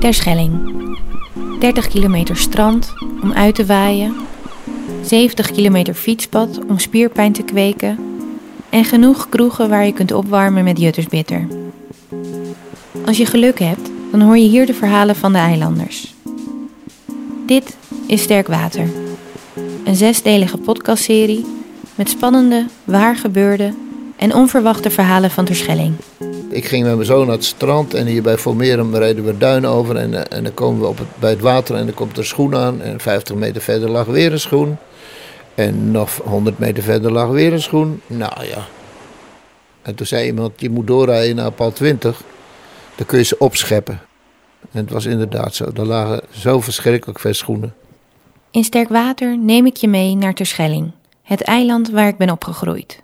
Terschelling. 30 kilometer strand om uit te waaien. 70 kilometer fietspad om spierpijn te kweken. En genoeg kroegen waar je kunt opwarmen met juttersbitter. Als je geluk hebt, dan hoor je hier de verhalen van de eilanders. Dit is Sterk Water. Een zesdelige podcastserie met spannende, waargebeurde en onverwachte verhalen van Terschelling. Ik ging met mijn zoon naar het strand en hier bij Formerum reden we duin over. En, eh, en dan komen we op het, bij het water en dan komt er schoen aan. En 50 meter verder lag weer een schoen. En nog 100 meter verder lag weer een schoen. Nou ja. En toen zei iemand, je moet doorrijden naar pal 20. Dan kun je ze opscheppen. En het was inderdaad zo. Er lagen zo verschrikkelijk veel schoenen. In sterk water neem ik je mee naar Terschelling, het eiland waar ik ben opgegroeid.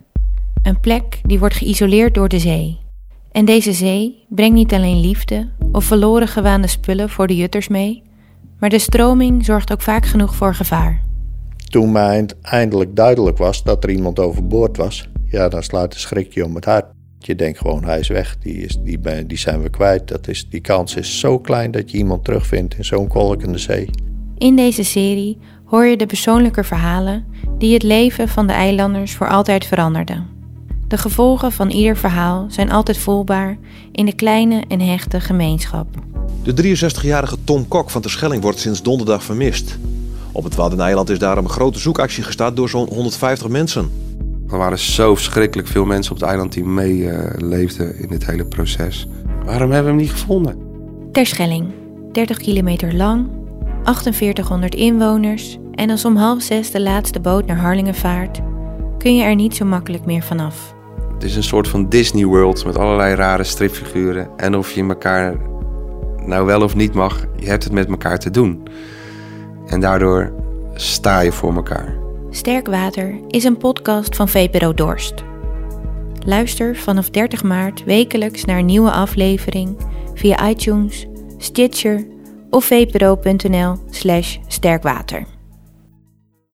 Een plek die wordt geïsoleerd door de zee. En deze zee brengt niet alleen liefde of verloren gewaande spullen voor de jutters mee, maar de stroming zorgt ook vaak genoeg voor gevaar. Toen mij eindelijk duidelijk was dat er iemand overboord was, ja, dan sluit een schrikje om het hart. Je denkt gewoon, hij is weg, die, is, die, ben- die zijn we kwijt. Dat is, die kans is zo klein dat je iemand terugvindt in zo'n kolkende zee. In deze serie hoor je de persoonlijke verhalen die het leven van de eilanders voor altijd veranderden. De gevolgen van ieder verhaal zijn altijd voelbaar in de kleine en hechte gemeenschap. De 63-jarige Tom Kok van Terschelling wordt sinds donderdag vermist. Op het Waddeneiland is daarom een grote zoekactie gestart door zo'n 150 mensen. Er waren zo verschrikkelijk veel mensen op het eiland die meeleefden in dit hele proces. Waarom hebben we hem niet gevonden? Terschelling, 30 kilometer lang, 4800 inwoners en als om half zes de laatste boot naar Harlingen vaart, kun je er niet zo makkelijk meer vanaf. Het is een soort van Disney World met allerlei rare stripfiguren. En of je elkaar nou wel of niet mag, je hebt het met elkaar te doen. En daardoor sta je voor elkaar. Sterk Water is een podcast van VPRO Dorst. Luister vanaf 30 maart wekelijks naar een nieuwe aflevering via iTunes, Stitcher of vpro.nl slash sterkwater.